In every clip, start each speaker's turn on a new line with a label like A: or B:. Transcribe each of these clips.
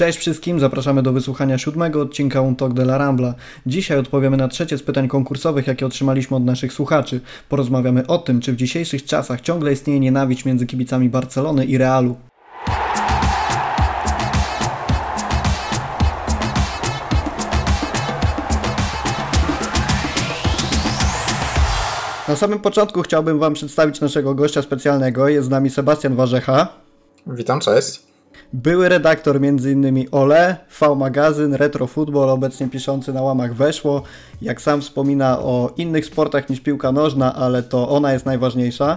A: Cześć wszystkim, zapraszamy do wysłuchania siódmego odcinka Un de la Rambla. Dzisiaj odpowiemy na trzecie z pytań konkursowych, jakie otrzymaliśmy od naszych słuchaczy. Porozmawiamy o tym, czy w dzisiejszych czasach ciągle istnieje nienawiść między kibicami Barcelony i Realu. Na samym początku chciałbym Wam przedstawić naszego gościa specjalnego. Jest z nami Sebastian Warzecha.
B: Witam, cześć.
A: Były redaktor m.in. Ole, V-Magazyn, Retro Football, obecnie piszący na łamach Weszło. Jak sam wspomina o innych sportach niż piłka nożna, ale to ona jest najważniejsza.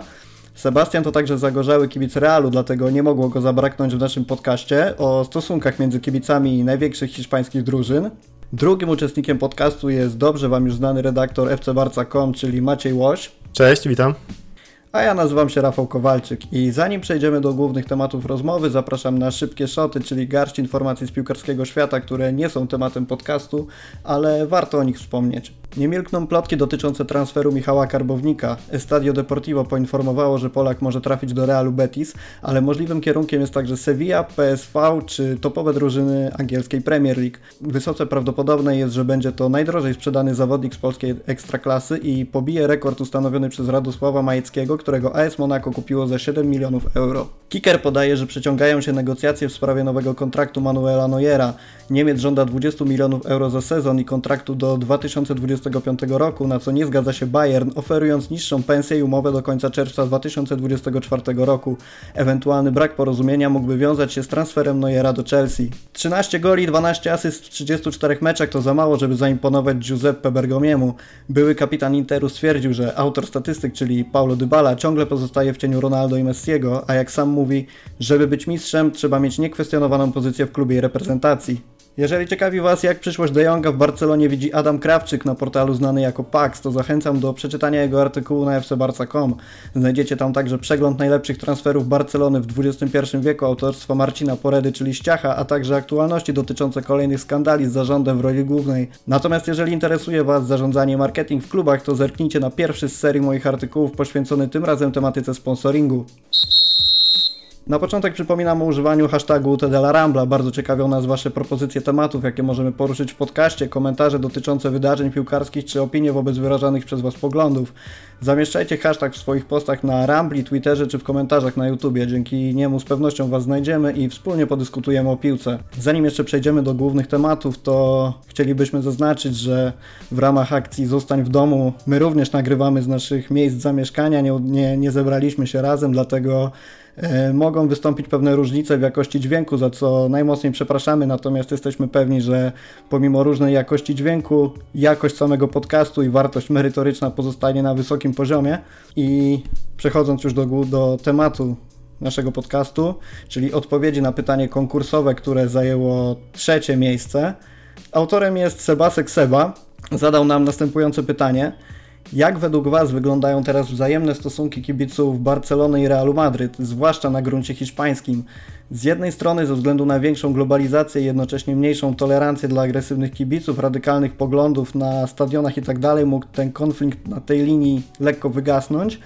A: Sebastian to także zagorzały kibic Realu, dlatego nie mogło go zabraknąć w naszym podcaście o stosunkach między kibicami największych hiszpańskich drużyn. Drugim uczestnikiem podcastu jest dobrze Wam już znany redaktor fcbarca.com, czyli Maciej Łoś.
C: Cześć, witam.
A: A ja nazywam się Rafał Kowalczyk i zanim przejdziemy do głównych tematów rozmowy, zapraszam na szybkie szoty, czyli garść informacji z piłkarskiego świata, które nie są tematem podcastu, ale warto o nich wspomnieć. Nie milkną plotki dotyczące transferu Michała Karbownika. Estadio Deportivo poinformowało, że Polak może trafić do Realu Betis, ale możliwym kierunkiem jest także Sevilla, PSV czy topowe drużyny angielskiej Premier League. Wysoce prawdopodobne jest, że będzie to najdrożej sprzedany zawodnik z polskiej ekstraklasy i pobije rekord ustanowiony przez Radosława Majeckiego, którego AS Monaco kupiło za 7 milionów euro. Kicker podaje, że przeciągają się negocjacje w sprawie nowego kontraktu Manuela Neuera. Niemiec żąda 20 milionów euro za sezon i kontraktu do 2025 roku, na co nie zgadza się Bayern, oferując niższą pensję i umowę do końca czerwca 2024 roku. Ewentualny brak porozumienia mógłby wiązać się z transferem Neuera do Chelsea. 13 goli, 12 asyst w 34 meczach to za mało, żeby zaimponować Giuseppe Bergomiemu. Były kapitan Interu stwierdził, że autor statystyk, czyli Paulo Dybala, ciągle pozostaje w cieniu Ronaldo i Messiego, a jak sam mówi, żeby być mistrzem trzeba mieć niekwestionowaną pozycję w klubie i reprezentacji. Jeżeli ciekawi Was, jak przyszłość De Jonga w Barcelonie widzi Adam Krawczyk na portalu znany jako Pax, to zachęcam do przeczytania jego artykułu na fcbarca.com. Znajdziecie tam także przegląd najlepszych transferów Barcelony w XXI wieku autorstwa Marcina Poredy, czyli Ściacha, a także aktualności dotyczące kolejnych skandali z zarządem w roli głównej. Natomiast jeżeli interesuje Was zarządzanie marketing w klubach, to zerknijcie na pierwszy z serii moich artykułów poświęcony tym razem tematyce sponsoringu. Na początek przypominam o używaniu hashtagu Rambla. Bardzo ciekawią nas Wasze propozycje tematów, jakie możemy poruszyć w podcaście, komentarze dotyczące wydarzeń piłkarskich czy opinie wobec wyrażanych przez Was poglądów. Zamieszczajcie hashtag w swoich postach na Rambli, Twitterze czy w komentarzach na YouTubie. Dzięki niemu z pewnością Was znajdziemy i wspólnie podyskutujemy o piłce. Zanim jeszcze przejdziemy do głównych tematów, to chcielibyśmy zaznaczyć, że w ramach akcji Zostań w domu my również nagrywamy z naszych miejsc zamieszkania. Nie, nie, nie zebraliśmy się razem, dlatego mogą wystąpić pewne różnice w jakości dźwięku, za co najmocniej przepraszamy, natomiast jesteśmy pewni, że pomimo różnej jakości dźwięku, jakość samego podcastu i wartość merytoryczna pozostanie na wysokim poziomie. I przechodząc już do, do tematu naszego podcastu, czyli odpowiedzi na pytanie konkursowe, które zajęło trzecie miejsce. Autorem jest Sebasek Seba. Zadał nam następujące pytanie. Jak według Was wyglądają teraz wzajemne stosunki kibiców Barcelony i Realu Madryt, zwłaszcza na gruncie hiszpańskim? Z jednej strony ze względu na większą globalizację i jednocześnie mniejszą tolerancję dla agresywnych kibiców, radykalnych poglądów na stadionach itd. Tak mógł ten konflikt na tej linii lekko wygasnąć,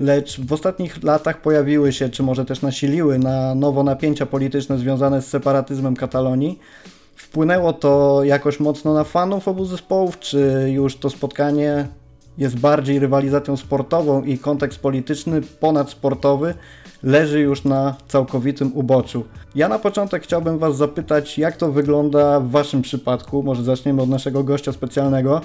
A: lecz w ostatnich latach pojawiły się, czy może też nasiliły na nowo napięcia polityczne związane z separatyzmem Katalonii. Wpłynęło to jakoś mocno na fanów obu zespołów, czy już to spotkanie jest bardziej rywalizacją sportową i kontekst polityczny ponadsportowy leży już na całkowitym uboczu. Ja na początek chciałbym Was zapytać, jak to wygląda w Waszym przypadku. Może zaczniemy od naszego gościa specjalnego.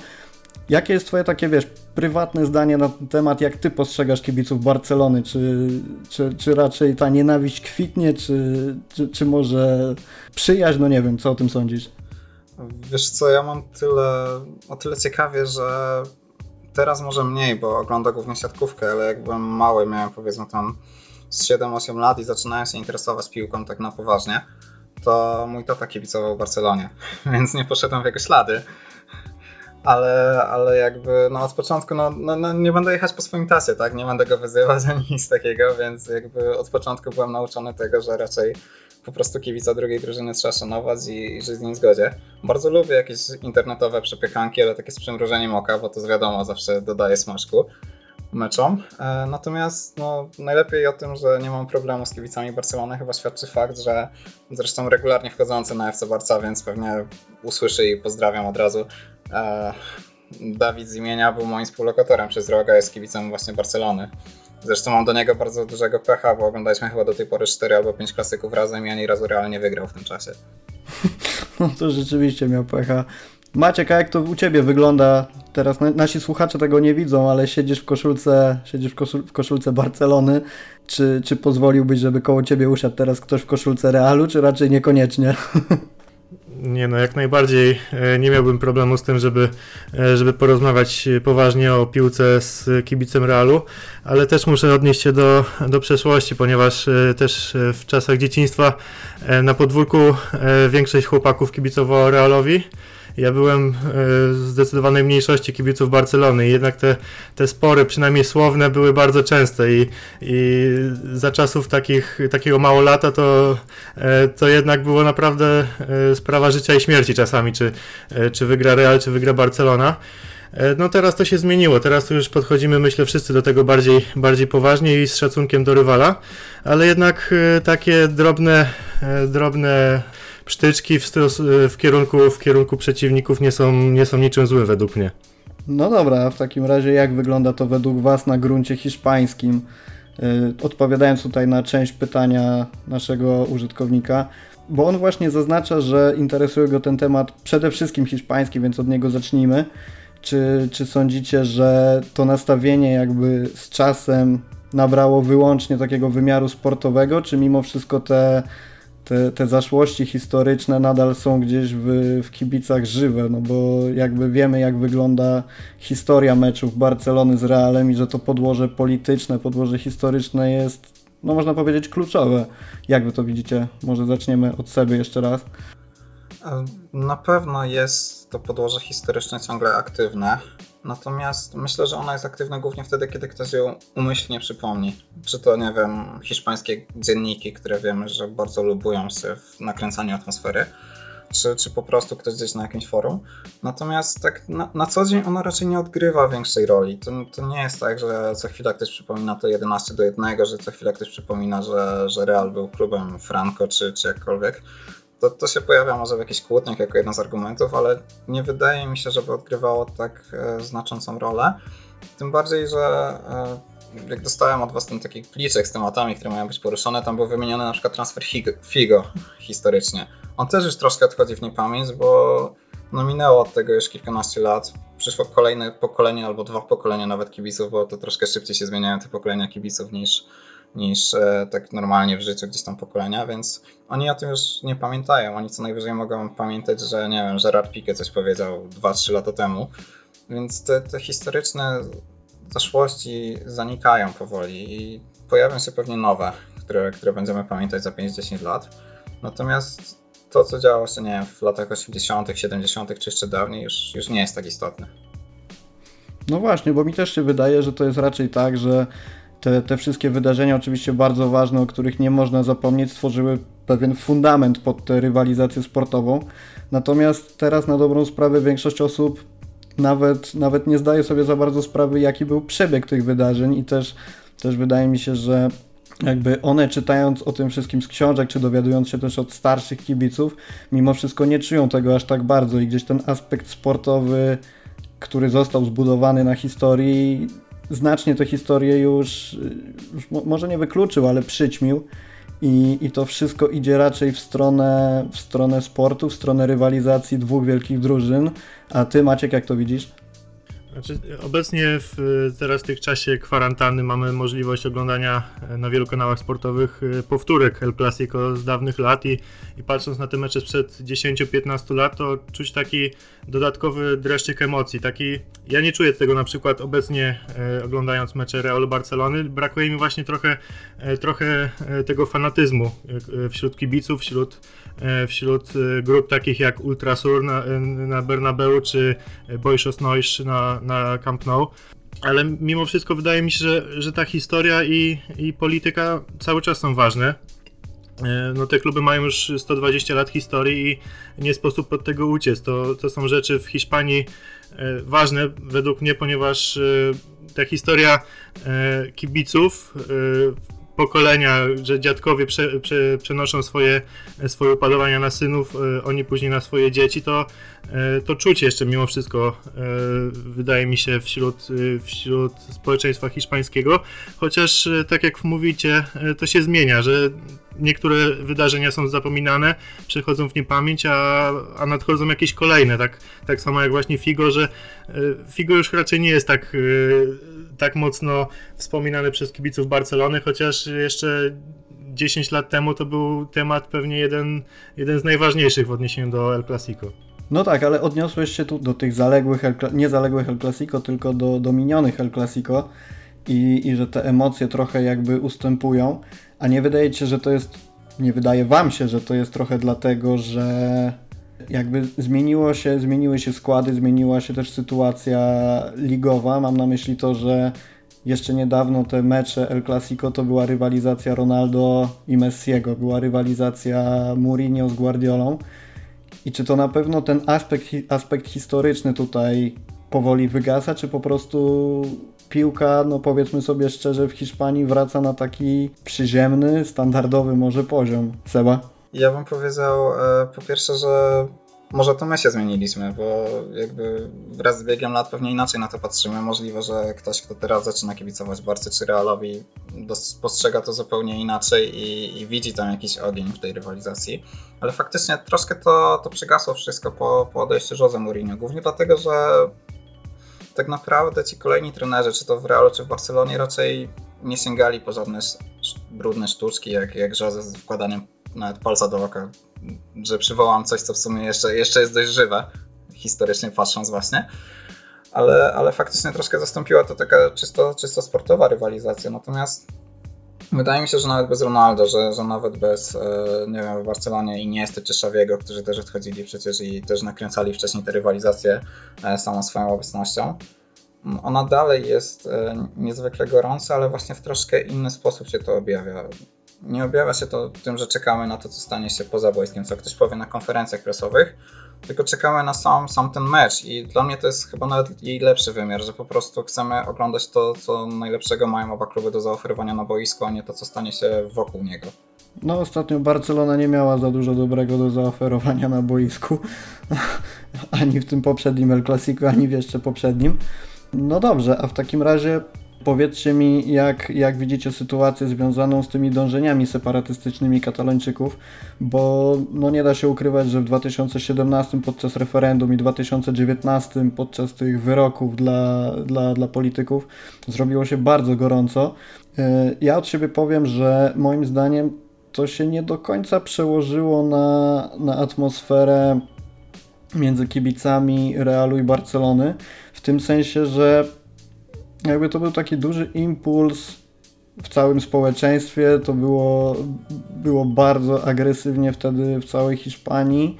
A: Jakie jest Twoje takie, wiesz, prywatne zdanie na temat, jak Ty postrzegasz kibiców Barcelony? Czy, czy, czy raczej ta nienawiść kwitnie, czy, czy, czy może przyjaźń? No nie wiem, co o tym sądzisz?
B: Wiesz co, ja mam tyle, o tyle ciekawie, że Teraz może mniej, bo oglądam głównie siatkówkę, ale jak byłem mały, miałem powiedzmy tam z 7-8 lat i zaczynałem się interesować piłką tak na poważnie, to mój tata kibicował Barcelonie, więc nie poszedłem w jego ślady. Ale, ale jakby no od początku no, no, no, nie będę jechać po swoim tasie, tak? Nie będę go wyzywać ani nic takiego, więc jakby od początku byłem nauczony tego, że raczej po prostu kibica drugiej drużyny trzeba szanować i, i żyć z nim zgodzie. Bardzo lubię jakieś internetowe przepychanki, ale takie z przymrużeniem oka, bo to wiadomo, zawsze dodaje smaczku. meczom. E, natomiast no, najlepiej o tym, że nie mam problemu z kibicami Barcelony chyba świadczy fakt, że zresztą regularnie wchodzący na FC Barca, więc pewnie usłyszy i pozdrawiam od razu. E, Dawid z imienia był moim współlokatorem przez rok, jest kibicem właśnie Barcelony. Zresztą mam do niego bardzo dużego pecha, bo oglądaliśmy chyba do tej pory 4 albo 5 klasyków razem i ani razu realnie wygrał w tym czasie.
A: No to rzeczywiście miał pecha. Maciek, a jak to u Ciebie wygląda? Teraz nasi słuchacze tego nie widzą, ale siedzisz w koszulce, siedzisz w, koszul w koszulce Barcelony. Czy, czy pozwoliłbyś, żeby koło Ciebie usiadł teraz ktoś w koszulce Realu, czy raczej niekoniecznie?
C: Nie no, jak najbardziej e, nie miałbym problemu z tym, żeby, e, żeby porozmawiać poważnie o piłce z kibicem Realu, ale też muszę odnieść się do, do przeszłości, ponieważ e, też w czasach dzieciństwa na podwórku większość chłopaków kibicowało Realowi. Ja byłem w zdecydowanej mniejszości kibiców Barcelony i jednak te, te spory, przynajmniej słowne, były bardzo częste i, i za czasów takich, takiego mało lata to, e, to jednak było naprawdę e, sprawa życia i śmierci czasami, czy, e, czy wygra Real, czy wygra Barcelona. No teraz to się zmieniło, teraz to już podchodzimy myślę wszyscy do tego bardziej, bardziej poważnie i z szacunkiem do rywala, ale jednak takie drobne, drobne psztyczki w, w, kierunku, w kierunku przeciwników nie są, nie są niczym złym według mnie.
A: No dobra, w takim razie jak wygląda to według Was na gruncie hiszpańskim? Yy, odpowiadając tutaj na część pytania naszego użytkownika, bo on właśnie zaznacza, że interesuje go ten temat przede wszystkim hiszpański, więc od niego zacznijmy. Czy, czy sądzicie, że to nastawienie jakby z czasem nabrało wyłącznie takiego wymiaru sportowego, czy mimo wszystko te te, te zaszłości historyczne nadal są gdzieś w, w kibicach żywe, no bo jakby wiemy, jak wygląda historia meczów Barcelony z Realem i że to podłoże polityczne, podłoże historyczne jest, no można powiedzieć, kluczowe. Jak wy to widzicie? Może zaczniemy od sobie jeszcze raz.
B: Na pewno jest to podłoże historyczne ciągle aktywne. Natomiast myślę, że ona jest aktywna głównie wtedy, kiedy ktoś ją umyślnie przypomni. Czy to, nie wiem, hiszpańskie dzienniki, które wiemy, że bardzo lubują się w nakręcaniu atmosfery, czy, czy po prostu ktoś gdzieś na jakimś forum. Natomiast tak na, na co dzień ona raczej nie odgrywa większej roli. To, to nie jest tak, że co chwila ktoś przypomina to 11 do 1, że co chwila ktoś przypomina, że, że Real był klubem Franco czy, czy jakkolwiek to, to się pojawia może w jakichś kłótniach jako jeden z argumentów, ale nie wydaje mi się, żeby odgrywało tak e, znaczącą rolę. Tym bardziej, że e, jak dostałem od was ten taki pliczek z tematami, które mają być poruszone, tam był wymieniony na przykład transfer Figo historycznie. On też już troszkę odchodzi w niepamięć, bo no minęło od tego już kilkanaście lat. Przyszło kolejne pokolenie albo dwa pokolenia nawet kibiców, bo to troszkę szybciej się zmieniają te pokolenia kibiców niż, niż e, tak normalnie w życiu gdzieś tam pokolenia, więc oni o tym już nie pamiętają. Oni co najwyżej mogą pamiętać, że nie wiem, Gerard Piqué coś powiedział 2-3 lata temu. Więc te, te historyczne zaszłości zanikają powoli i pojawią się pewnie nowe, które, które będziemy pamiętać za 5-10 lat. Natomiast to, co działo się nie wiem, w latach 80., 70., czy jeszcze dawniej, już, już nie jest tak istotne.
A: No właśnie, bo mi też się wydaje, że to jest raczej tak, że te, te wszystkie wydarzenia, oczywiście bardzo ważne, o których nie można zapomnieć, stworzyły pewien fundament pod tę rywalizację sportową. Natomiast teraz na dobrą sprawę większość osób nawet, nawet nie zdaje sobie za bardzo sprawy, jaki był przebieg tych wydarzeń i też, też wydaje mi się, że jakby one czytając o tym wszystkim z książek, czy dowiadując się też od starszych kibiców, mimo wszystko nie czują tego aż tak bardzo i gdzieś ten aspekt sportowy, który został zbudowany na historii, znacznie tę historię już, już może nie wykluczył, ale przyćmił. I, I to wszystko idzie raczej w stronę, w stronę sportu, w stronę rywalizacji dwóch wielkich drużyn. A ty, Maciek, jak to widzisz?
C: Znaczy, obecnie w, teraz w tych czasie kwarantanny mamy możliwość oglądania e, na wielu kanałach sportowych e, powtórek El Clasico z dawnych lat i, i patrząc na te mecze sprzed 10-15 lat, to czuć taki dodatkowy dreszczyk emocji. Taki, ja nie czuję tego na przykład obecnie e, oglądając mecze Realu Barcelony. Brakuje mi właśnie trochę, trochę tego fanatyzmu wśród kibiców, wśród, wśród grup takich jak Ultrasur na, na Bernabeu czy Boyszos Neusch na, na Camp Nou. Ale mimo wszystko wydaje mi się, że, że ta historia i, i polityka cały czas są ważne. no te kluby mają już 120 lat historii i nie sposób od tego uciec. To, to są rzeczy w Hiszpanii ważne według mnie, ponieważ ta historia kibiców pokolenia, że dziadkowie prze, prze, przenoszą swoje, swoje upalowania na synów, e, oni później na swoje dzieci, to, e, to czuć jeszcze mimo wszystko e, wydaje mi się wśród, wśród społeczeństwa hiszpańskiego, chociaż tak jak mówicie, to się zmienia, że niektóre wydarzenia są zapominane, przechodzą w niepamięć, a, a nadchodzą jakieś kolejne, tak, tak samo jak właśnie Figo, że Figo już raczej nie jest tak tak mocno wspominany przez kibiców Barcelony, chociaż jeszcze 10 lat temu to był temat pewnie jeden, jeden z najważniejszych w odniesieniu do El Clasico.
A: No tak, ale odniosłeś się tu do tych zaległych, El, nie zaległych El Clasico, tylko do, do minionych El Clasico i, i że te emocje trochę jakby ustępują, a nie wydaje się, że to jest, nie wydaje wam się, że to jest trochę dlatego, że jakby zmieniło się, zmieniły się składy, zmieniła się też sytuacja ligowa. Mam na myśli to, że jeszcze niedawno te mecze El Clasico to była rywalizacja Ronaldo i Messiego, była rywalizacja Mourinho z Guardiolą. I czy to na pewno ten aspekt, aspekt historyczny tutaj powoli wygasa, czy po prostu piłka, no powiedzmy sobie szczerze, w Hiszpanii wraca na taki przyziemny, standardowy może poziom? Seba?
B: Ja bym powiedział e, po pierwsze, że może to my się zmieniliśmy, bo jakby wraz z biegiem lat pewnie inaczej na to patrzymy. Możliwe, że ktoś, kto teraz zaczyna kibicować Barcy czy Realowi, postrzega to zupełnie inaczej i, i, widzi tam jakiś ogień w tej rywalizacji. Ale faktycznie troszkę to, to przygasło wszystko po, po odejściu Jose Mourinho. Głównie dlatego, że tak naprawdę ci kolejni trenerzy, czy to w Realu, czy w Barcelonie, raczej nie sięgali po żadne brudne sztuczki, jak, jak Jose z wkładaniem nawet palca do oka, że przywołam coś, co w sumie jeszcze, jeszcze jest dość żywe, historycznie patrząc właśnie. Ale, ale faktycznie troszkę zastąpiła to taka czysto, czysto sportowa rywalizacja. Natomiast wydaje mi się, że nawet bez Ronaldo, że, że nawet bez, e, nie wiem, w Barcelonie i Niesty czy Szawiego, którzy też odchodzili przecież i też nakręcali wcześniej tę rywalizację e, samą swoją obecnością, ona dalej jest e, niezwykle gorąca, ale właśnie w troszkę inny sposób się to objawia. Nie objawia się to tym, że czekamy na to, co stanie się poza boiskiem, co ktoś powie na konferencjach prasowych, tylko czekamy na sam, sam ten mecz i dla mnie to jest chyba nawet jej lepszy wymiar, że po prostu chcemy oglądać to, co najlepszego mają oba kluby do zaoferowania na boisku, a nie to, co stanie się wokół niego.
A: No ostatnio Barcelona nie miała za dużo dobrego do zaoferowania na boisku, ani w tym poprzednim El Clasico, ani w jeszcze poprzednim. No dobrze, a w takim razie Powiedzcie mi, jak, jak widzicie sytuację związaną z tymi dążeniami separatystycznymi katalończyków, bo no nie da się ukrywać, że w 2017 podczas referendum i 2019 podczas tych wyroków dla, dla, dla polityków zrobiło się bardzo gorąco. E, ja od siebie powiem, że moim zdaniem to się nie do końca przełożyło na, na atmosferę między kibicami Realu i Barcelony, w tym sensie, że jakby to był taki duży impuls w całym społeczeństwie, to było, było bardzo agresywnie wtedy w całej Hiszpanii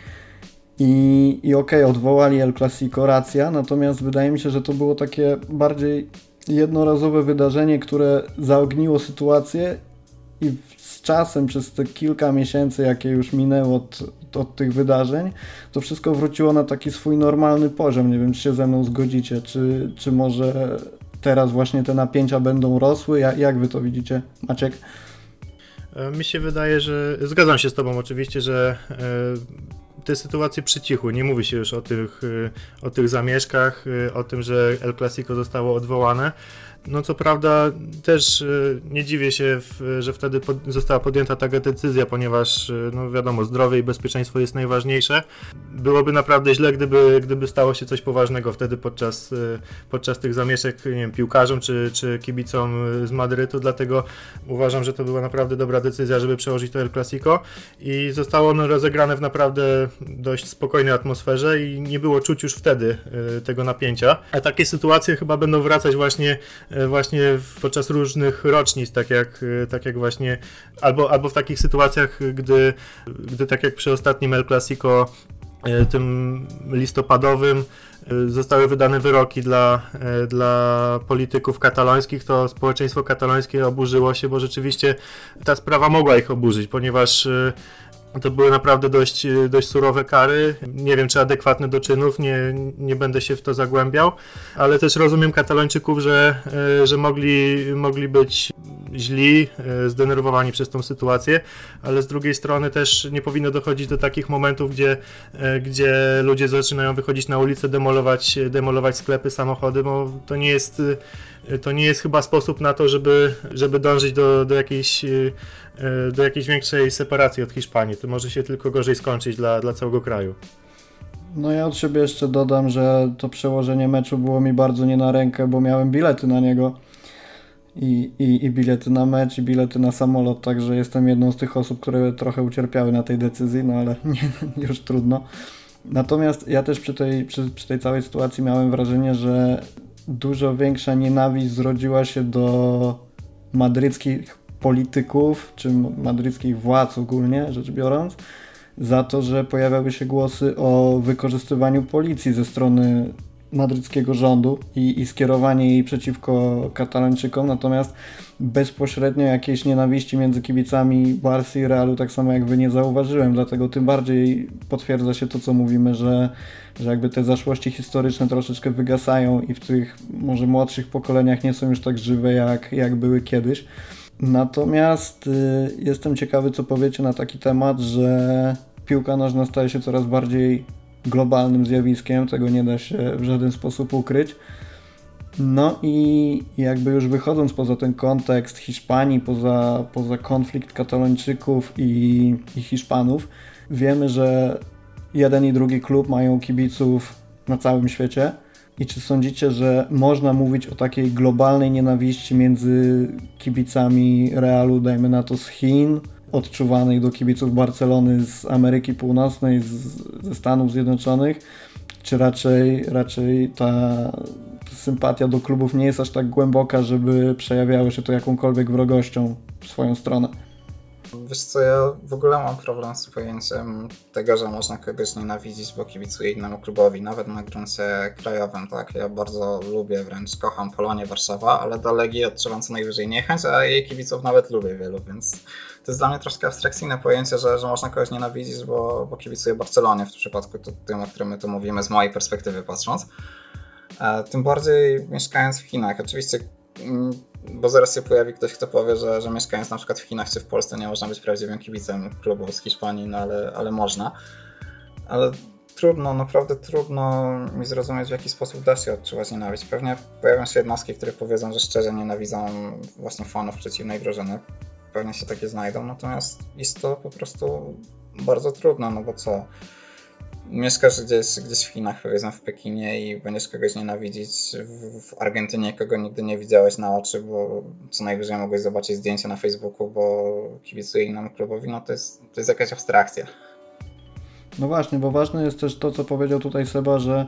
A: i, i okej, okay, odwołali El Clasico, racja, natomiast wydaje mi się, że to było takie bardziej jednorazowe wydarzenie, które zaogniło sytuację i z czasem, przez te kilka miesięcy, jakie już minęło od, od tych wydarzeń, to wszystko wróciło na taki swój normalny poziom. Nie wiem, czy się ze mną zgodzicie, czy, czy może teraz właśnie te napięcia będą rosły? Jak, jak wy to widzicie, Maciek?
C: E, mi się wydaje, że zgadzam się z Tobą oczywiście, że e, te sytuacje przycichły. Nie mówi się już o tych, e, o tych zamieszkach, o tym, że El Clasico zostało odwołane. No co prawda też y, nie dziwię się, że wtedy została podjęta taka decyzja, ponieważ y, no wiadomo, zdrowie i bezpieczeństwo jest najważniejsze. Byłoby naprawdę źle, gdyby, gdyby stało się coś poważnego wtedy podczas, y, podczas tych zamieszek nie wiem, piłkarzom czy, czy kibicom z Madrytu, dlatego uważam, że to była naprawdę dobra decyzja, żeby przełożyć to El Clasico i zostało ono rozegrane w naprawdę dość spokojnej atmosferze i nie było czuć już wtedy tego napięcia. A takie sytuacje chyba będą wracać właśnie E, właśnie podczas różnych rocznic, tak jak, e, tak jak właśnie, albo, albo w takich sytuacjach, gdy, gdy tak jak przy ostatnim El Clasico tym listopadowym zostały wydane wyroki dla, dla polityków katalońskich, to społeczeństwo katalońskie oburzyło się, bo rzeczywiście ta sprawa mogła ich oburzyć, ponieważ to były naprawdę dość, dość surowe kary. Nie wiem, czy adekwatne do czynów, nie, nie będę się w to zagłębiał, ale też rozumiem katalończyków, że, e, że mogli, mogli być źli, e, zdenerwowani przez tą sytuację, ale z drugiej strony też nie powinno dochodzić do takich momentów, gdzie, e, gdzie ludzie zaczynają wychodzić na ulicę, demolować, demolować sklepy, samochody, bo to nie jest to nie jest chyba sposób na to, żeby, żeby dążyć do, do, jakiejś, e, do jakiejś większej separacji od Hiszpanii. To może się tylko gorzej skończyć dla, dla całego kraju.
A: No ja od siebie jeszcze dodam, że to przełożenie meczu było mi bardzo nie na rękę, bo miałem bilety na niego. I, i, i bilety na mecz, i bilety na samolot, także jestem jedną z tych osób, które trochę ucierpiały na tej decyzji, no ale nie, już trudno. Natomiast ja też przy tej, przy, przy tej całej sytuacji miałem wrażenie, że dużo większa nienawiść zrodziła się do madryckich polityków, czy madryckich władz ogólnie rzecz biorąc, za to, że pojawiały się głosy o wykorzystywaniu policji ze strony madryckiego rządu i, i skierowanie jej przeciwko katalończykom, natomiast bezpośrednio jakiejś nienawiści między kibicami Barcy i Realu, tak samo jak wy nie zauważyłem, dlatego tym bardziej potwierdza się to, co mówimy, że, że jakby te zaszłości historyczne troszeczkę wygasają i w tych może młodszych pokoleniach nie są już tak żywe, jak, jak były kiedyś. Natomiast y, jestem ciekawy, co powiecie na taki temat, że piłka nożna staje się coraz bardziej globalnym zjawiskiem, tego nie da się w żaden sposób ukryć. No i jakby już wychodząc poza ten kontekst Hiszpanii, poza, poza konflikt katalończyków i, i Hiszpanów, wiemy, że jeden i drugi klub mają kibiców na całym świecie. I czy sądzicie, że można mówić o takiej globalnej nienawiści między kibicami Realu, dajmy na to z Chin, odczuwanej do kibiców Barcelony z Ameryki Północnej, z, ze Stanów Zjednoczonych, czy raczej, raczej ta sympatia do klubów nie jest aż tak głęboka, żeby przejawiało się to jakąkolwiek wrogością w swoją stronę?
B: Wiesz co, ja w ogóle mam problem z pojęciem tego, że można kogoś nienawidzić, bo kibicuje innemu klubowi, nawet na gruncie krajowym, tak? Ja bardzo lubię, wręcz kocham Polonię Warszawa, ale do Legii odczuwam co najwyżej niechęć, a jej kibiców nawet lubię wielu, więc to jest dla mnie troszkę abstrakcyjne pojęcie, że, że można kogoś nienawidzić, bo, bo kibicuje Barcelonie w przypadku to, tym, o którym my tu mówimy z mojej perspektywy patrząc. E, tym bardziej mieszkając w Chinach. Oczywiście mm, bo zaraz się pojawi ktoś, kto powie, że, że mieszkając na przykład w Chinach czy w Polsce nie można być prawdziwym kibicem klubu z Hiszpanii, no ale, ale można. Ale trudno, naprawdę trudno mi zrozumieć, w jaki sposób da się odczuwać nienawiść. Pewnie pojawią się jednostki, które powiedzą, że szczerze nienawidzą właśnie fanów przeciwnej drużyny. Pewnie się takie znajdą, natomiast jest to po prostu bardzo trudno, no bo co? Mieszkasz gdzieś, gdzieś w Chinach, powiedzmy w Pekinie i będziesz kogoś nienawidzić w, w Argentynie, kogo nigdy nie widziałeś na oczy, bo co najwyżej mogłeś zobaczyć zdjęcie na Facebooku, bo kibicuje innemu klubowi, no to jest, to jest jakaś abstrakcja.
A: No właśnie, bo ważne jest też to, co powiedział tutaj Seba, że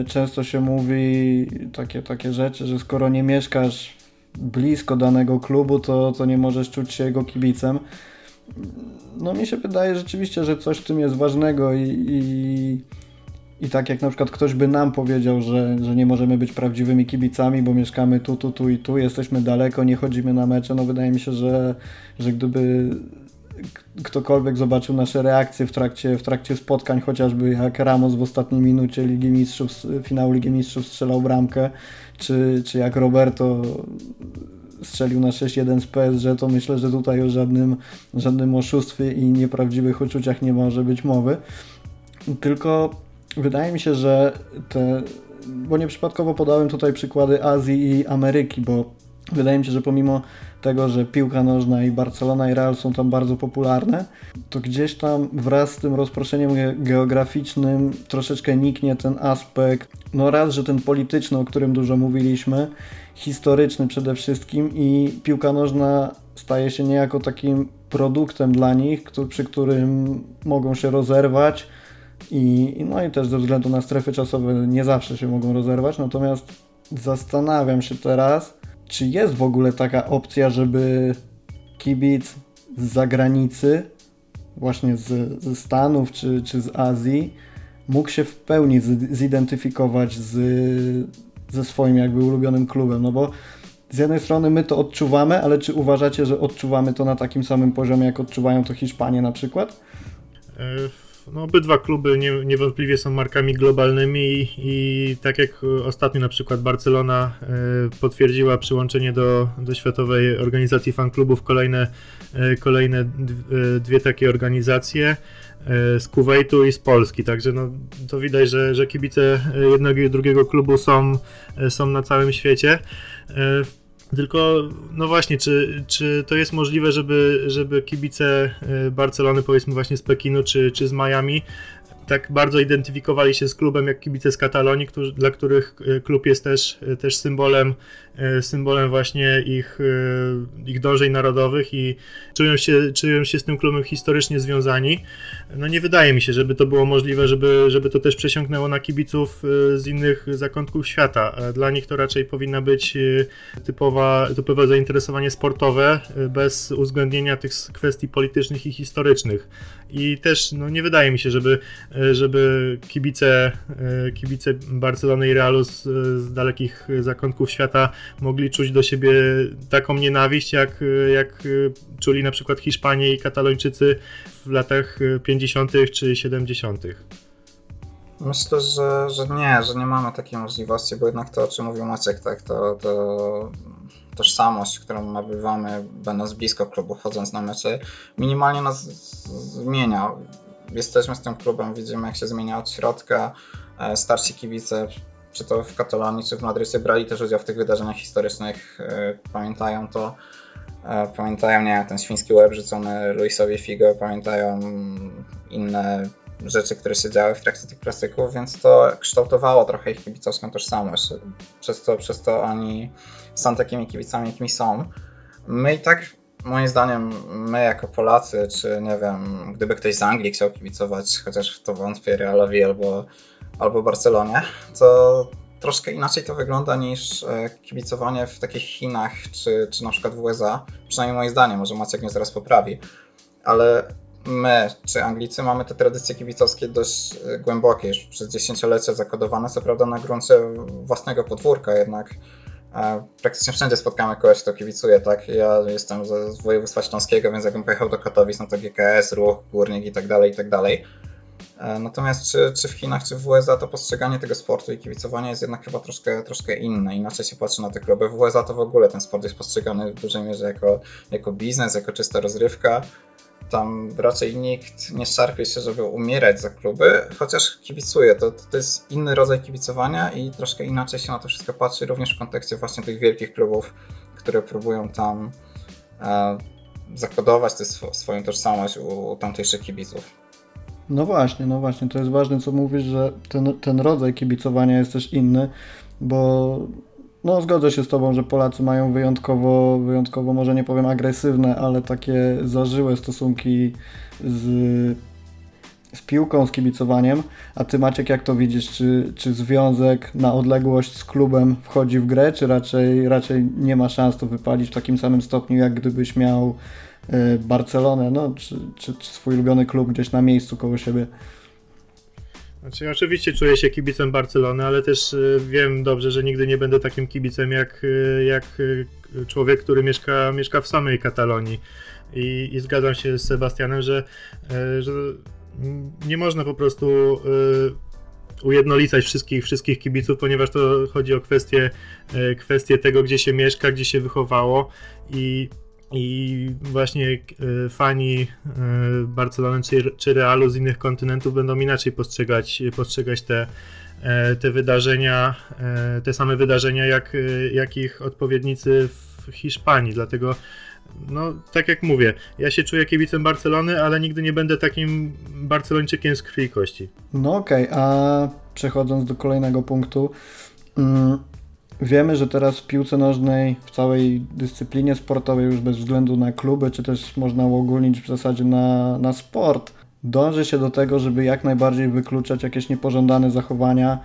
A: y, często się mówi takie, takie rzeczy, że skoro nie mieszkasz blisko danego klubu, to, to nie możesz czuć się jego kibicem no mi się wydaje rzeczywiście, że coś w tym jest ważnego i, i, i tak jak na przykład ktoś by nam powiedział, że, że nie możemy być prawdziwymi kibicami, bo mieszkamy tu, tu, tu i tu, jesteśmy daleko, nie chodzimy na mecze, no wydaje mi się, że, że gdyby ktokolwiek zobaczył nasze reakcje w trakcie, w trakcie spotkań, chociażby jak Ramos w ostatniej minucie Ligi Mistrzów, finału Ligi Mistrzów strzelał bramkę, czy, czy jak Roberto strzelił na 6-1 z PSG, to myślę, że tutaj o żadnym, żadnym oszustwie i nieprawdziwych uczuciach nie może być mowy. Tylko wydaje mi się, że te, bo nieprzypadkowo podałem tutaj przykłady Azji i Ameryki, bo wydaje mi się, że pomimo tego, że piłka nożna i Barcelona i Real są tam bardzo popularne, to gdzieś tam wraz z tym rozproszeniem geograficznym troszeczkę niknie ten aspekt, no raz, że ten polityczny, o którym dużo mówiliśmy, historyczny przede wszystkim i piłka nożna staje się niejako takim produktem dla nich, przy którym mogą się rozerwać i, no i też ze względu na strefy czasowe nie zawsze się mogą rozerwać, natomiast zastanawiam się teraz, czy jest w ogóle taka opcja, żeby kibic z zagranicy właśnie z, ze Stanów czy, czy z Azji mógł się w pełni zidentyfikować z, ze swoim jakby ulubionym klubem, no bo z jednej strony my to odczuwamy, ale czy uważacie, że odczuwamy to na takim samym poziomie, jak odczuwają to Hiszpanie na przykład?
C: E, no, obydwa kluby nie, niewątpliwie są markami globalnymi i, i, tak jak ostatnio na przykład Barcelona e, potwierdziła przyłączenie do, do Światowej Organizacji Fanklubów, kolejne, e, kolejne dwie takie organizacje z Kuwaitu i z Polski, także no, to widać, że, że kibice jednego i drugiego klubu są, są na całym świecie. Tylko, no właśnie, czy, czy to jest możliwe, żeby, żeby kibice e, Barcelony, powiedzmy właśnie z Pekinu czy, czy z Miami, tak bardzo identyfikowali się z klubem jak kibice z Katalonii, którzy, dla których e, klub jest też, e, też symbolem, symbolem właśnie ich, ich dążeń narodowych i czują się, czują się z tym klubem historycznie związani. No nie wydaje mi się, żeby to było możliwe, żeby, żeby to też przesiąknęło na kibiców z innych zakątków świata. Dla nich to raczej powinna być typowa, typowe zainteresowanie sportowe, bez uwzględnienia tych kwestii politycznych i historycznych. I też no, nie wydaje mi się, żeby E, żeby kibice, e, kibice Barcelony i Realu z, z dalekich zakątków świata mogli czuć do siebie taką nienawiść, jak, jak czuli na przykład Hiszpanie i Katalończycy w latach 50. czy 70.
B: Myślę, że, że nie, że nie mamy takiej możliwości, bo jednak to, o czym mówił Maciek, tak, to, to tożsamość, którą nabywamy, będąc blisko klubu, chodząc na mecze, minimalnie nas zmienia jesteśmy z tym klubem, widzimy jak się zmienia od środka. E, starsi kibice, czy to w Katalonii, czy w Madrycie, brali też udział w tych wydarzeniach historycznych, e, pamiętają to. E, pamiętają, nie ten świński łeb rzucony Luisowi Figo, pamiętają inne rzeczy, które się działy w trakcie tych klasyków, więc to kształtowało trochę ich kibicowską tożsamość. Przez to, przez to oni są takimi kibicami, jakimi są. My i tak moim zdaniem my jako Polacy, czy nie wiem, gdyby ktoś z Anglii chciał kibicować, chociaż w to wątpię Realowi albo, albo Barcelonie, to troszkę inaczej to wygląda niż e, kibicowanie w takich Chinach, czy, czy na przykład w USA. Przynajmniej moim zdaniem, może Maciek mnie zaraz poprawi. Ale my, czy Anglicy, mamy te tradycje kibicowskie dość e, głębokie, już przez dziesięciolecia zakodowane, co prawda na gruncie własnego podwórka, jednak praktycznie wszędzie spotkamy kogoś, kto kibicuje, tak? Ja jestem z, województwa śląskiego, więc jakbym pojechał do Katowic, no to GKS, Ruch, Górnik i tak dalej, i tak dalej. E, natomiast czy, czy w Chinach, czy w USA to postrzeganie tego sportu i kibicowanie jest jednak chyba troszkę, troszkę inne. Inaczej się patrzy na te kluby. W USA to w ogóle ten sport jest postrzegany w dużej mierze jako, jako biznes, jako czysta rozrywka. Tam raczej nikt nie szarpie się, żeby umierać za kluby, chociaż kibicuje. To, to jest inny rodzaj kibicowania i troszkę inaczej się na to wszystko patrzy, również w kontekście właśnie tych wielkich klubów, które próbują tam e, zakodować tę sw swoją tożsamość u, u tamtejszych kibiców.
A: No właśnie, no właśnie, to jest ważne, co mówisz, że ten, ten rodzaj kibicowania jest też inny, bo no, zgodzę się z Tobą, że Polacy mają wyjątkowo, wyjątkowo, może nie powiem agresywne, ale takie zażyłe stosunki z, z piłką, z kibicowaniem. A Ty, Maciek, jak to widzisz? Czy, czy związek na odległość z klubem wchodzi w grę, czy raczej, raczej nie ma szans to wypalić w takim samym stopniu, jak gdybyś miał Barcelonę, no, czy, czy, czy swój ulubiony klub gdzieś na miejscu koło siebie?
C: Znaczy, oczywiście czuję się kibicem Barcelony, ale też y, wiem dobrze, że nigdy nie będę takim kibicem jak, y, jak y, człowiek, który mieszka, mieszka w samej Katalonii. I, I, zgadzam się z Sebastianem, że, że nie można po prostu ujednolicać wszystkich, wszystkich kibiców, ponieważ to chodzi o kwestię, kwestię tego, gdzie się mieszka, gdzie się wychowało i i właśnie e, fani e, Barcelony czy, Realu z innych kontynentów będą inaczej postrzegać, postrzegać te, e, te wydarzenia, te same wydarzenia jak, jak ich odpowiednicy w Hiszpanii. Dlatego, no, tak jak mówię, ja się czuję kibicem Barcelony, ale nigdy nie będę takim Barcelończykiem z krwi i kości.
A: No okej, okay, a przechodząc do kolejnego punktu. Mm, Wiemy, że teraz w piłce nożnej, w całej dyscyplinie sportowej, już bez względu na kluby, czy też można uogólnić w zasadzie na, na sport, dąży się do tego, żeby jak najbardziej wykluczać jakieś niepożądane zachowania.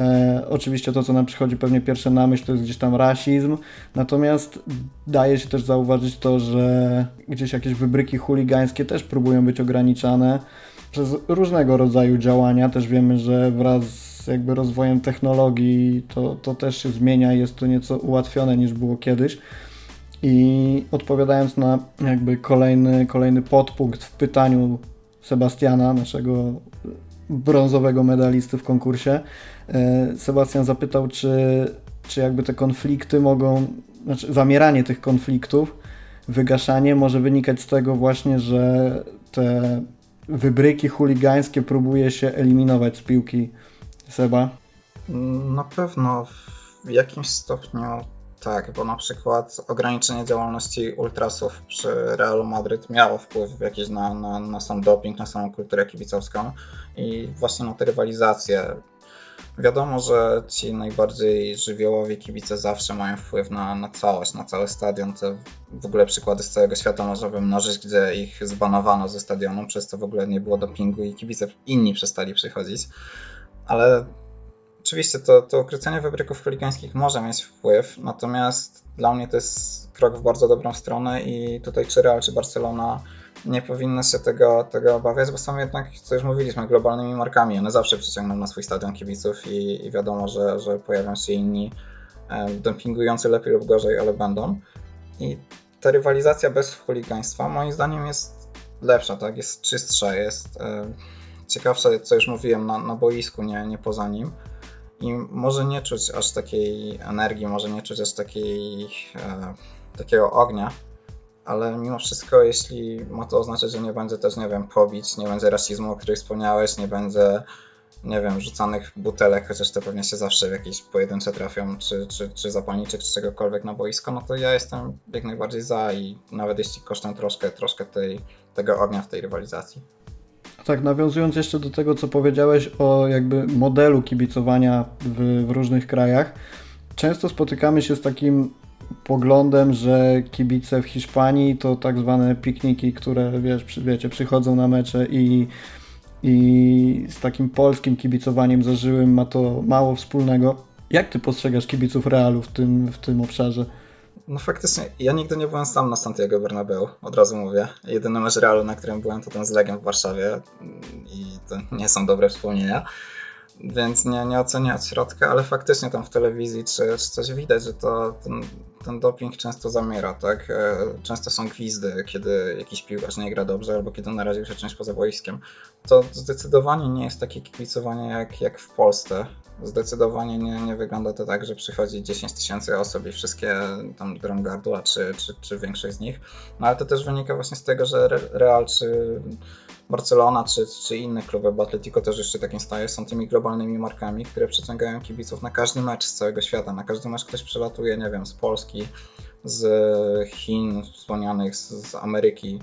A: E, oczywiście to, co nam przychodzi pewnie pierwsze na myśl, to jest gdzieś tam rasizm, natomiast daje się też zauważyć to, że gdzieś jakieś wybryki chuligańskie też próbują być ograniczane przez różnego rodzaju działania. Też wiemy, że wraz z jakby rozwojem technologii to, to też się zmienia, jest to nieco ułatwione niż było kiedyś. I odpowiadając na jakby kolejny, kolejny podpunkt w pytaniu Sebastiana, naszego brązowego medalisty w konkursie, e, Sebastian zapytał, czy, czy jakby te konflikty mogą, znaczy zamieranie tych konfliktów, wygaszanie może wynikać z tego właśnie, że te wybryki chuligańskie próbuje się eliminować z piłki. Seba?
B: Na pewno w jakimś stopniu tak, bo na przykład ograniczenie działalności ultrasów przy Realu Madryt miało wpływ jakiś na, na, na sam doping, na samą kulturę kibicowską i właśnie na tę rywalizację. Wiadomo, że ci najbardziej żywiołowi kibice zawsze mają wpływ na, na całość, na cały stadion. Te w ogóle przykłady z całego świata można wymnożyć, gdzie ich zbanowano ze stadionu, przez co w ogóle nie było dopingu i kibice inni przestali przychodzić. Ale oczywiście to, to ukrócenie wybryków chuligańskich może mieć wpływ, natomiast dla mnie to jest krok w bardzo dobrą stronę i tutaj czy Real, czy Barcelona nie powinny się tego, tego obawiać, bo są jednak, co już mówiliśmy, globalnymi markami. One zawsze przyciągną na swój stadion kibiców i, i wiadomo, że, że pojawią się inni e, dempingujący lepiej lub gorzej, ale będą. I ta rywalizacja bez chuligaństwa moim zdaniem jest lepsza, tak? Jest czystsza, jest e, ciekawsza, co już mówiłem, na, na boisku, nie, nie poza nim i może nie czuć aż takiej energii, może nie czuć aż takiej, e, takiego ognia, ale mimo wszystko, jeśli ma to oznaczać, że nie będzie też, nie wiem, pobić, nie będzie rasizmu, o którym wspomniałeś, nie będzie, nie wiem, rzucanych butelek, chociaż to pewnie się zawsze w jakieś pojedyncze trafią, czy, czy, czy zapalniczek, czy czegokolwiek na boisko, no to ja jestem jak najbardziej za i nawet jeśli kosztem troszkę, troszkę tej, tego ognia w tej rywalizacji.
A: Tak, nawiązując jeszcze do tego, co powiedziałeś o jakby modelu kibicowania w, w różnych krajach, często spotykamy się z takim poglądem, że kibice w Hiszpanii to tak zwane pikniki, które wiesz, wiecie, przychodzą na mecze i, i z takim polskim kibicowaniem zażyłym ma to mało wspólnego. Jak ty postrzegasz kibiców Realu w tym, w tym obszarze?
B: No faktycznie, ja nigdy nie byłem sam na Santiago Bernabeu, od razu mówię. Jedyny mecz Realu, na którym byłem, to ten z Legią w Warszawie i to nie są dobre wspomnienia. Więc nie, nie ocenię od środka, ale faktycznie tam w telewizji czy, czy coś widać, że to ten, ten doping często zamiera, tak? E, często są gwizdy, kiedy jakiś piłkarz nie gra dobrze albo kiedy naraził się czymś poza boiskiem. To zdecydowanie nie jest takie kibicowanie jak, jak w Polsce. Zdecydowanie nie, nie wygląda to tak, że przychodzi 10 tysięcy osób i wszystkie tam drą gardła, czy, czy, czy większość z nich. No ale to też wynika właśnie z tego, że Real czy Barcelona czy, czy inne kluby, bo Atletico też jeszcze takim staje, są tymi globalnymi markami, które przyciągają kibiców na każdy mecz z całego świata. Na każdy mecz ktoś przelatuje, nie wiem, z Polski, z Chin wspomnianych, z, z Ameryki.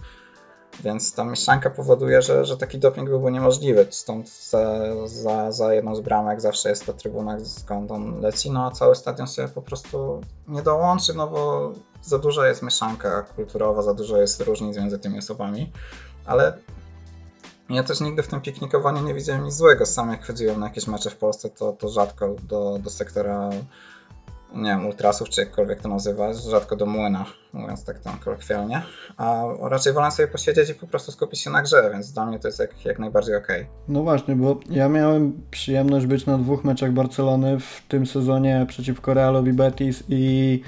B: Więc ta mieszanka powoduje, że, że taki doping byłby niemożliwy. Stąd za, za, za jedną z bramek zawsze jest ta trybuna, skąd on leci, no a cały stadion się po prostu nie dołączy, no bo za duża jest mieszanka kulturowa, za dużo jest różnic między tymi osobami. Ale ja też nigdy w tym piknikowaniu nie widziałem nic złego. Sam jak chodziłem na jakieś mecze w Polsce, to, to rzadko do, do sektora nie wiem, ultrasów, czy jakkolwiek to nazywa, rzadko do młyna, mówiąc tak tam kolokwialnie. A raczej wolę sobie posiedzieć i po prostu skupić się na grze, więc dla mnie to jest jak, jak najbardziej okej. Okay.
A: No właśnie, bo ja miałem przyjemność być na dwóch meczach Barcelony w tym sezonie przeciwko Realowi Betis i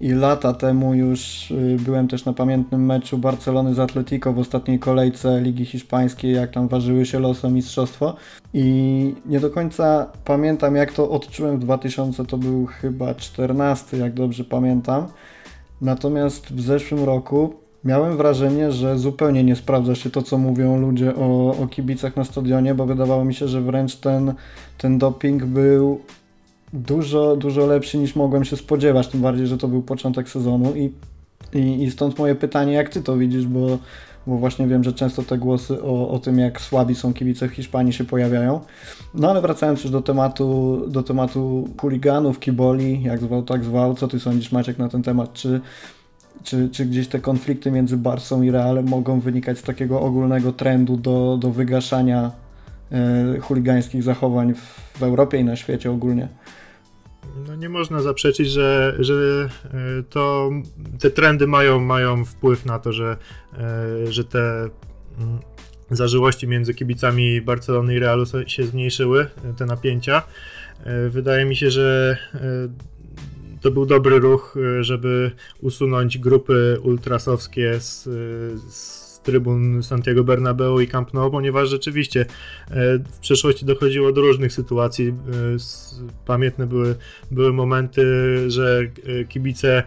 A: i lata temu już y, byłem też na pamiętnym meczu Barcelony z Atletico w ostatniej kolejce Ligi Hiszpańskiej, jak tam ważyły się losy o mistrzostwo i nie do końca pamiętam jak to odczułem w 2000, to był chyba 14, jak dobrze pamiętam. Natomiast w zeszłym roku miałem wrażenie, że zupełnie nie sprawdza się to, co mówią ludzie o, o kibicach na stadionie, bo wydawało mi się, że wręcz ten, ten doping był dużo, dużo lepszy niż mogłem się spodziewać, tym bardziej, że to był początek sezonu i, i, i stąd moje pytanie, jak ty to widzisz, bo, bo właśnie wiem, że często te głosy o, o tym, jak słabi są kibice w Hiszpanii się pojawiają. No ale wracając już do tematu, do tematu chuliganów, kiboli, jak zwał, tak zwał, co ty sądzisz Maciek na ten temat, czy czy, czy gdzieś te konflikty między Barsą i Realem mogą wynikać z takiego ogólnego trendu do, do wygaszania e, chuligańskich zachowań w, w Europie i na świecie ogólnie?
C: No nie można zaprzeczyć, że, że e, to, te trendy mają, mają wpływ na to, że, e, że te mm, zażyłości między kibicami Barcelony i Realu się zmniejszyły, te napięcia. E, wydaje mi się, że to był dobry ruch, żeby usunąć grupy ultrasowskie z, z trybun Santiago Bernabeu i Camp Nou, ponieważ rzeczywiście e, w przeszłości dochodziło do różnych sytuacji. E, pamiętne były, były momenty, że e, kibice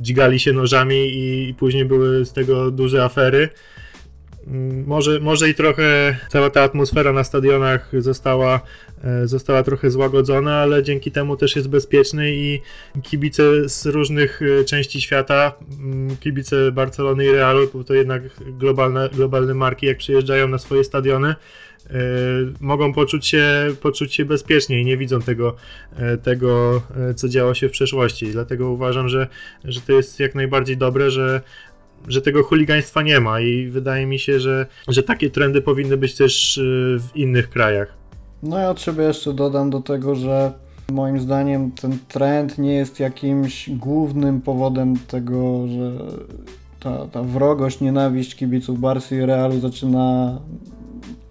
C: dźgali się nożami i później były z tego duże afery. Mm, może, może i trochę cała ta atmosfera na stadionach została, e, została trochę złagodzona, ale dzięki temu też jest bezpieczny i kibice z różnych e, części świata, mm, kibice Barcelony i Realu, bo to jednak globalne, globalne marki, jak przyjeżdżają na swoje stadiony, e, mogą poczuć się, poczuć się bezpiecznie i nie widzą tego, tego, co działo się w przeszłości. Dlatego uważam, że, że to jest jak najbardziej dobre, że że tego chuligaństwa nie ma i wydaje mi się, że, że takie trendy powinny być też y, w innych krajach.
A: No ja od siebie jeszcze dodam do tego, że moim zdaniem ten trend nie jest jakimś głównym powodem tego, że ta, ta wrogość, nienawiść kibiców Barsy i Realu zaczyna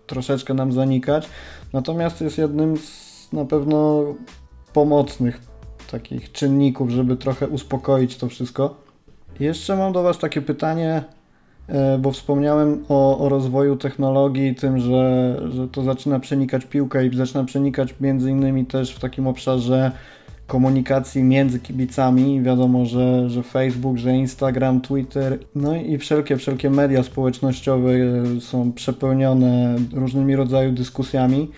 A: troszeczkę nam zanikać. Natomiast jest jednym z na pewno pomocnych takich czynników, żeby trochę uspokoić to wszystko. Jeszcze mam do Was takie pytanie, e, bo wspomniałem o, o rozwoju technologii, tym, że, że to zaczyna przenikać piłkę i zaczyna przenikać między innymi też w takim obszarze komunikacji między kibicami. Wiadomo, że, że Facebook, że Instagram, Twitter, no i wszelkie, wszelkie media społecznościowe e, są przepełnione różnymi rodzajami dyskusjami.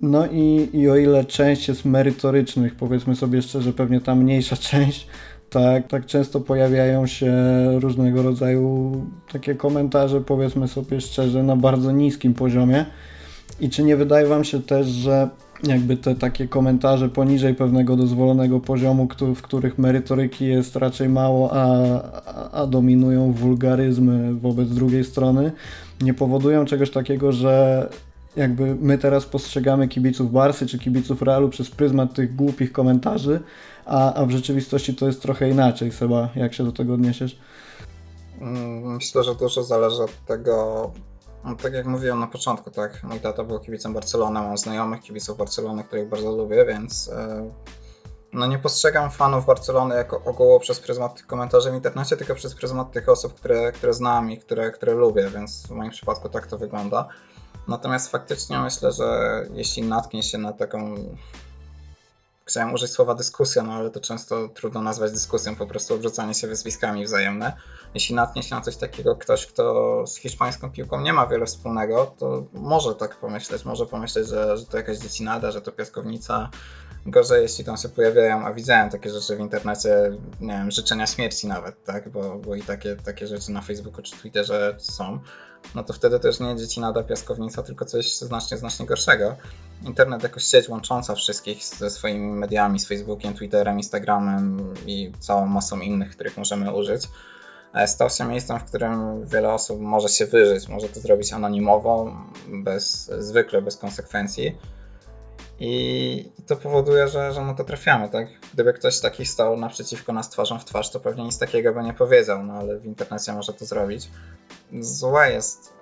A: No i, i o ile część jest merytorycznych, powiedzmy sobie szczerze, pewnie ta mniejsza część, tak, tak często pojawiają się różnego rodzaju takie komentarze, powiedzmy sobie szczerze, na bardzo niskim poziomie. I czy nie wydaje Wam się też, że jakby te takie komentarze poniżej pewnego dozwolonego poziomu, w których merytoryki jest raczej mało, a, a dominują wulgaryzmy wobec drugiej strony, nie powodują czegoś takiego, że jakby my teraz postrzegamy kibiców Barsy czy kibiców Realu przez pryzmat tych głupich komentarzy, a, a w rzeczywistości to jest trochę inaczej. Seba, jak się do tego odniesiesz?
B: Mm, myślę, że dużo zależy od tego, no, tak jak mówiłem na początku, tak, mój tata był kibicem Barcelony, mam znajomych kibiców Barcelony, których bardzo lubię, więc e, no nie postrzegam fanów Barcelony jako ogółu przez pryzmat tych komentarzy w internecie, tylko przez pryzmat tych osób, które, które znam i które, które lubię, więc w moim przypadku tak to wygląda. Natomiast faktycznie myślę, że jeśli natknie się na taką chciałem użyć słowa dyskusja, no ale to często trudno nazwać dyskusją, po prostu obrzucanie się wyzwiskami wzajemne. Jeśli natknie się na coś takiego ktoś, kto z hiszpańską piłką nie ma wiele wspólnego, to może tak pomyśleć, może pomyśleć, że, że to jakaś dziecinada, że to piaskownica. Gorzej, jeśli tam się pojawiają, a widziałem takie rzeczy w internecie, nie wiem, życzenia śmierci nawet, tak, bo, bo i takie, takie rzeczy na Facebooku czy Twitterze są no to wtedy też nie dzieci nada piaskownica, tylko coś znacznie, znacznie gorszego. Internet jako sieć łącząca wszystkich ze swoimi mediami, z Facebookiem, Twitterem, Instagramem i całą masą innych, których możemy użyć, e, stał się miejscem, w którym wiele osób może się wyżyć, może to zrobić anonimowo, bez, zwykle bez konsekwencji. I to powoduje, że, że no to trafiamy, tak? Gdyby ktoś taki stał naprzeciwko nas twarzą w twarz, to pewnie nic takiego by nie powiedział, no ale w internecie może to zrobić. Złe jest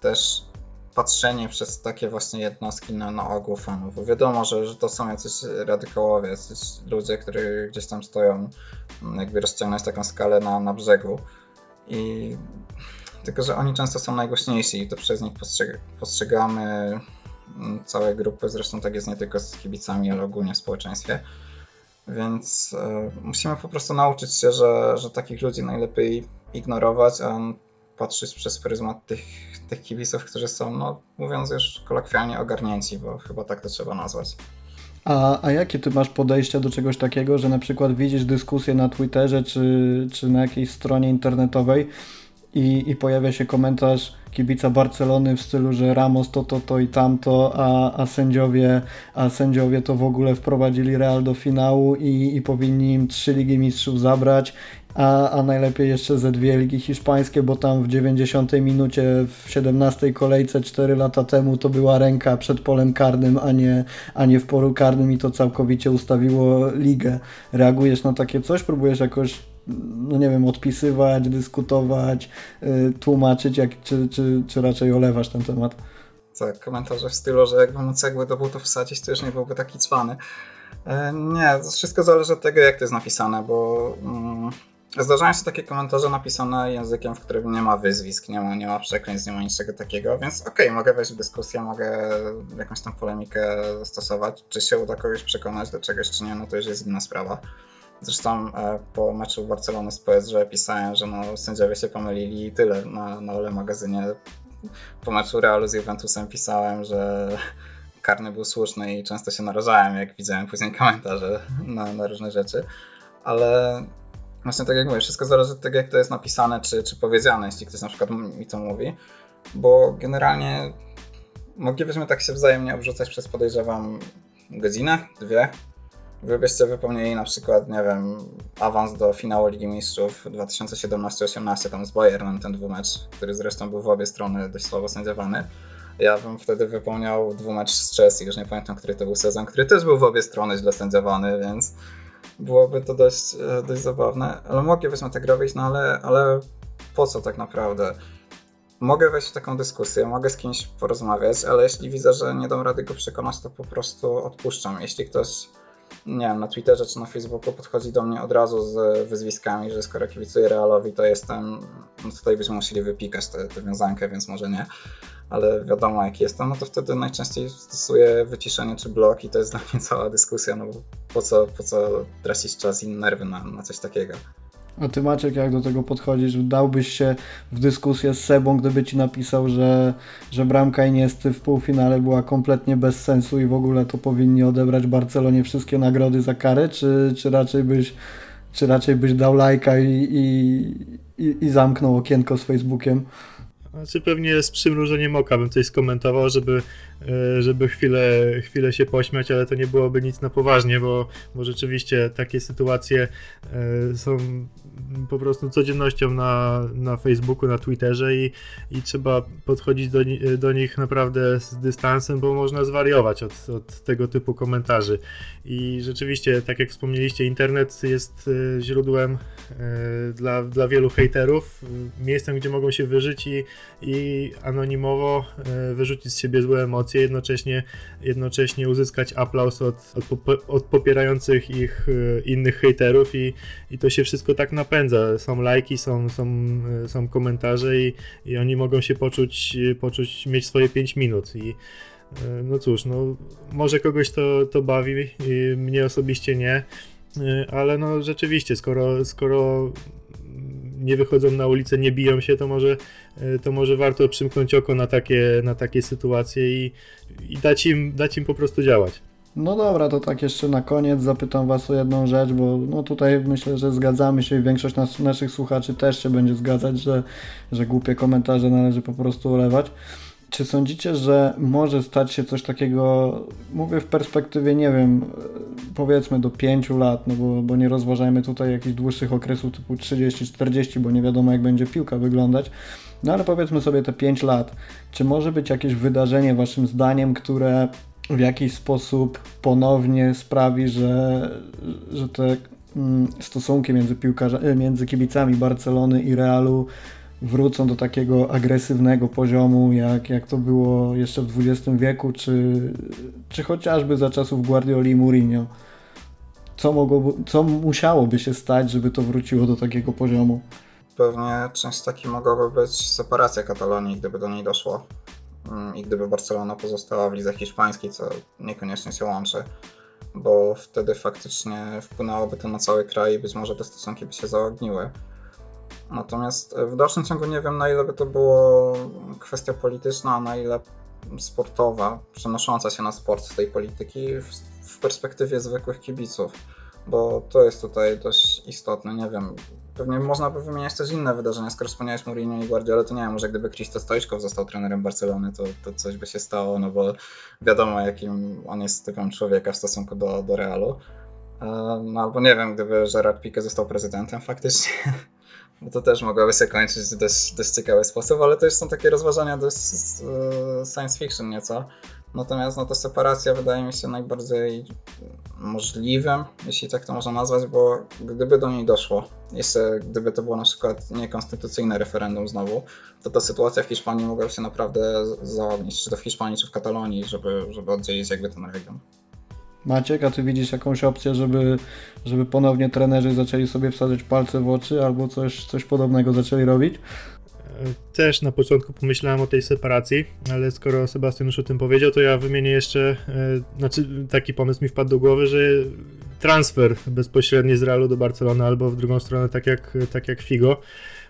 B: też patrzenie przez takie właśnie jednostki na, na ogół fanów, bo wiadomo, że, że to są jacyś radykałowie, jacyś ludzie, którzy gdzieś tam stoją, jakby rozciągnąć taką skalę na, na brzegu i tylko, że oni często są najgłośniejsi i to przez nich postrzeg postrzegamy całe grupy, zresztą tak jest nie tylko z kibicami, ale ogólnie w społeczeństwie. Więc e, musimy po prostu nauczyć się, że, że takich ludzi najlepiej ignorować, a patrzeć przez pryzmat tych, tych kibiców, którzy są, no mówiąc już kolokwialnie, ogarnięci, bo chyba tak to trzeba nazwać.
A: A, a jakie ty masz podejście do czegoś takiego, że na przykład widzisz dyskusję na Twitterze czy, czy na jakiejś stronie internetowej i, i pojawia się komentarz kibica Barcelony w stylu, że Ramos to, to, to i tamto, a, a, sędziowie, a sędziowie to w ogóle wprowadzili Real do finału i, i powinni im trzy Ligi Mistrzów zabrać a, a najlepiej jeszcze ze dwie ligi hiszpańskie, bo tam w 90 minucie w 17 kolejce 4 lata temu to była ręka przed polem karnym, a nie, a nie w polu karnym i to całkowicie ustawiło ligę. Reagujesz na takie coś? Próbujesz jakoś no nie wiem, odpisywać, dyskutować, yy, tłumaczyć, jak, czy, czy, czy raczej olewasz ten temat?
B: Tak, komentarze w stylu, że jakby mu cegły do butów wsadzić, to już nie byłby taki cwany. E, nie, to wszystko zależy od tego, jak to jest napisane, bo mm, zdarzają się takie komentarze napisane językiem, w którym nie ma wyzwisk, nie ma, nie ma przekleństw, nie ma niczego takiego, więc okej, okay, mogę wejść w dyskusję, mogę jakąś tam polemikę zastosować. Czy się uda kogoś przekonać do czegoś, czy nie, no to już jest inna sprawa. Zresztą e, po meczu Barcelony z PSG pisałem, że no, sędziowie się pomylili i tyle na, na Ole magazynie. Po meczu Realu z Juventusem pisałem, że karny był słuszny i często się narażałem, jak widziałem później komentarze na, na różne rzeczy. Ale właśnie tak jak mówię, wszystko zależy od tego, jak to jest napisane, czy, czy powiedziane, jeśli ktoś na przykład mi to mówi. Bo generalnie moglibyśmy tak się wzajemnie obrzucać przez podejrzewam godzinę, dwie, Gdybyście wypełnili na przykład, nie wiem, awans do finału Ligi Mistrzów 2017-18 tam z Bayernem, ten dwumecz, który zresztą był w obie strony dość słabo sędziowany. Ja bym wtedy wypełniał dwumecz z Chelsea, już nie pamiętam, który to był sezon, który też był w obie strony źle sędziowany, więc byłoby to dość, e, dość zabawne. Ale moglibyśmy tak robić, no ale, ale po co tak naprawdę? Mogę wejść w taką dyskusję, mogę z kimś porozmawiać, ale jeśli widzę, że nie dam rady go przekonać, to po prostu odpuszczam. Jeśli ktoś nie wiem, na Twitterze czy na Facebooku podchodzi do mnie od razu z wyzwiskami, że skoro kibicuję Realowi, to jestem, no tutaj byśmy musieli wypikać tę wiązankę, więc może nie, ale wiadomo jak jestem, no to wtedy najczęściej stosuję wyciszenie czy blok i to jest dla mnie cała dyskusja, no bo po co, po co tracić czas i nerwy na, na coś takiego.
A: A ty Maciek, jak do tego podchodzisz? Dałbyś się w dyskusję z Sebą, gdyby ci napisał, że, że bramka Iniesty w półfinale była kompletnie bez sensu i w ogóle to powinni odebrać Barcelonie wszystkie nagrody za karę, czy, czy raczej byś czy raczej byś dał lajka i, i, i, zamknął okienko z Facebookiem?
C: Znaczy pewnie z przymrużeniem oka bym coś skomentował, żeby, żeby chwilę, chwilę się pośmiać, ale to nie byłoby nic na poważnie, bo, bo rzeczywiście takie sytuacje e, są po prostu codziennością na, na Facebooku, na Twitterze i, i trzeba podchodzić do, do nich naprawdę z dystansem, bo można zwariować od, od tego typu komentarzy. I rzeczywiście, tak jak wspomnieliście, internet jest e, źródłem dla, dla wielu hejterów, miejscem, gdzie mogą się wyżyć i, i anonimowo e, wyrzucić z siebie złe emocje, jednocześnie, jednocześnie uzyskać aplauz od, od, od popierających ich e, innych hejterów i, i to się wszystko tak napędza. Są lajki, są, są, e, są komentarze i, i oni mogą się poczuć, poczuć, mieć swoje 5 minut i no cóż, no może kogoś to, to bawi, mnie osobiście nie, ale no rzeczywiście, skoro, skoro nie wychodzą na ulicę, nie biją się, to może, e, to może warto przymknąć oko na takie, na takie sytuacje i, i dać, im, dać im po prostu działać.
A: No dobra, to tak jeszcze na koniec zapytam Was o jedną rzecz, bo no tutaj myślę, że zgadzamy się i większość nas, naszych słuchaczy też się będzie zgadzać, że, że głupie komentarze należy po prostu olewać. Czy sądzicie, że może stać się coś takiego, mówię w perspektywie, nie wiem, powiedzmy do 5 lat, no bo, bo nie rozważajmy tutaj jakichś dłuższych okresów typu 30-40, bo nie wiadomo jak będzie piłka wyglądać, no ale powiedzmy sobie te 5 lat. Czy może być jakieś wydarzenie waszym zdaniem, które w jakiś sposób ponownie sprawi, że, że te mm, stosunki między, piłkarza, między kibicami Barcelony i Realu wrócą do takiego agresywnego poziomu, jak, jak to było jeszcze w XX wieku, czy, czy chociażby za czasów Guardioli i Mourinho. Co, mogłoby, co musiałoby się stać, żeby to wróciło do takiego poziomu?
B: Pewnie część taki mogłaby być separacja Katalonii, gdyby do niej doszło. Mm, I gdyby Barcelona pozostała w lidze hiszpańskiej, co niekoniecznie się łączy, bo wtedy faktycznie wpłynęłoby to na cały kraj i być może te stosunki by się zaogniły. Natomiast w dalszym ciągu nie wiem, na ile by to było kwestia polityczna, a na ile sportowa, przenosząca się na sport z tej polityki w, w perspektywie zwykłych kibiców, bo to jest tutaj dość istotne. Nie wiem, pewnie można by wymieniać też inne wydarzenia. Skoro wspomniałeś Mourinho i Guardiola, to nie wiem, może gdyby Krzysztof Stoiczkow został trenerem Barcelony, to, to coś by się stało, no bo wiadomo, jakim on jest typem człowieka w stosunku do, do Realu. No albo nie wiem, gdyby Gerard Piqué został prezydentem faktycznie, to też mogłoby się kończyć w dość, dość ciekawy sposób, ale to już są takie rozważania dość science fiction nieco. Natomiast no, ta separacja wydaje mi się najbardziej możliwym, jeśli tak to można nazwać, bo gdyby do niej doszło, jeszcze gdyby to było na przykład niekonstytucyjne referendum znowu, to ta sytuacja w Hiszpanii mogłaby się naprawdę zaognić, czy to w Hiszpanii, czy w Katalonii, żeby, żeby oddzielić jakby ten region.
A: Maciek, a ty widzisz jakąś opcję, żeby, żeby ponownie trenerzy zaczęli sobie wsadzać palce w oczy albo coś, coś podobnego zaczęli robić?
C: Też na początku pomyślałem o tej separacji, ale skoro Sebastian już o tym powiedział, to ja wymienię jeszcze, e, znaczy taki pomysł mi wpadł do głowy, że transfer bezpośredni z Realu do Barcelony albo w drugą stronę, tak jak, tak jak Figo.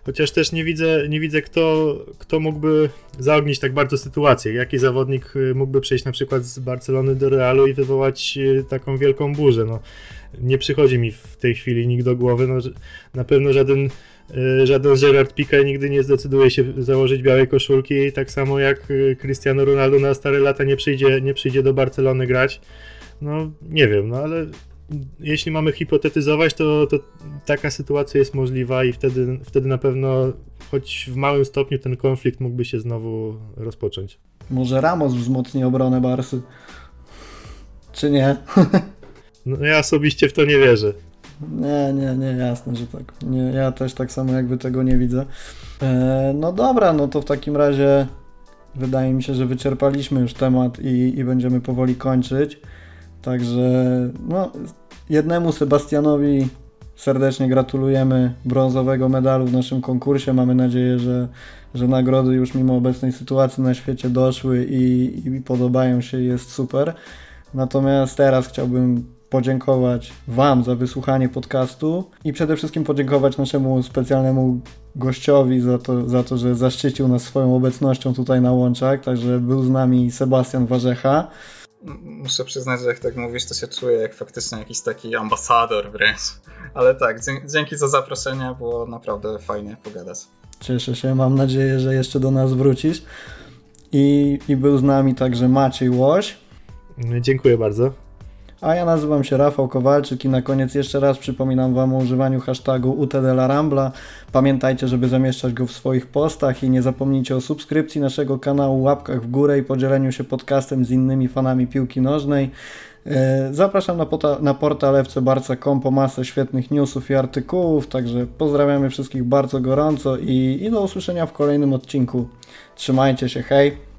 C: Chociaż też nie widzę, nie widzę kto, kto mógłby zaognić tak bardzo sytuację. Jaki zawodnik e, mógłby przejść na przykład z Barcelony do Realu i wywołać e, taką wielką burzę. No, nie przychodzi mi w tej chwili nikt do głowy. No, na pewno żaden Y, żaden Gerard Piqué nigdy nie zdecyduje się założyć białej koszulki, tak samo jak y, Cristiano Ronaldo na stare lata nie przyjdzie, nie przyjdzie do Barcelony grać. No nie wiem, no ale jeśli mamy hipotetyzować, to, to taka sytuacja jest możliwa i wtedy, wtedy na pewno choć w małym stopniu ten konflikt mógłby się znowu rozpocząć.
A: Może Ramos wzmocni obronę Barsy? Czy nie?
C: No, ja osobiście w to nie wierzę.
A: Nie, nie, nie, jasne, że tak. Nie, ja też tak samo jakby tego nie widzę. E, no dobra, no to w takim razie wydaje mi się, że wyczerpaliśmy już temat i, i będziemy powoli kończyć. Także no, jednemu Sebastianowi serdecznie gratulujemy brązowego medalu w naszym konkursie. Mamy nadzieję, że, że nagrody już mimo obecnej sytuacji na świecie doszły i, i podobają się, jest super. Natomiast teraz chciałbym podziękować Wam za wysłuchanie podcastu i przede wszystkim podziękować naszemu specjalnemu gościowi za to, za to, że zaszczycił nas swoją obecnością tutaj na łączach. Także był z nami Sebastian Warzecha.
B: Muszę przyznać, że jak tak mówisz, to się czuję jak faktycznie jakiś taki ambasador wręcz. Ale tak, dzięki za zaproszenie, było naprawdę fajnie pogadać.
A: Cieszę się, mam nadzieję, że jeszcze do nas wrócisz. I, i był z nami także Maciej Łoś.
C: Dziękuję bardzo.
A: A ja nazywam się Rafał Kowalczyk i na koniec jeszcze raz przypominam Wam o używaniu hashtagu UTDLarambla. Pamiętajcie, żeby zamieszczać go w swoich postach i nie zapomnijcie o subskrypcji naszego kanału, łapkach w górę i podzieleniu się podcastem z innymi fanami piłki nożnej. E, zapraszam na, na portal fcbarca.com po masę świetnych newsów i artykułów, także pozdrawiamy wszystkich bardzo gorąco i, i do usłyszenia w kolejnym odcinku. Trzymajcie się, hej!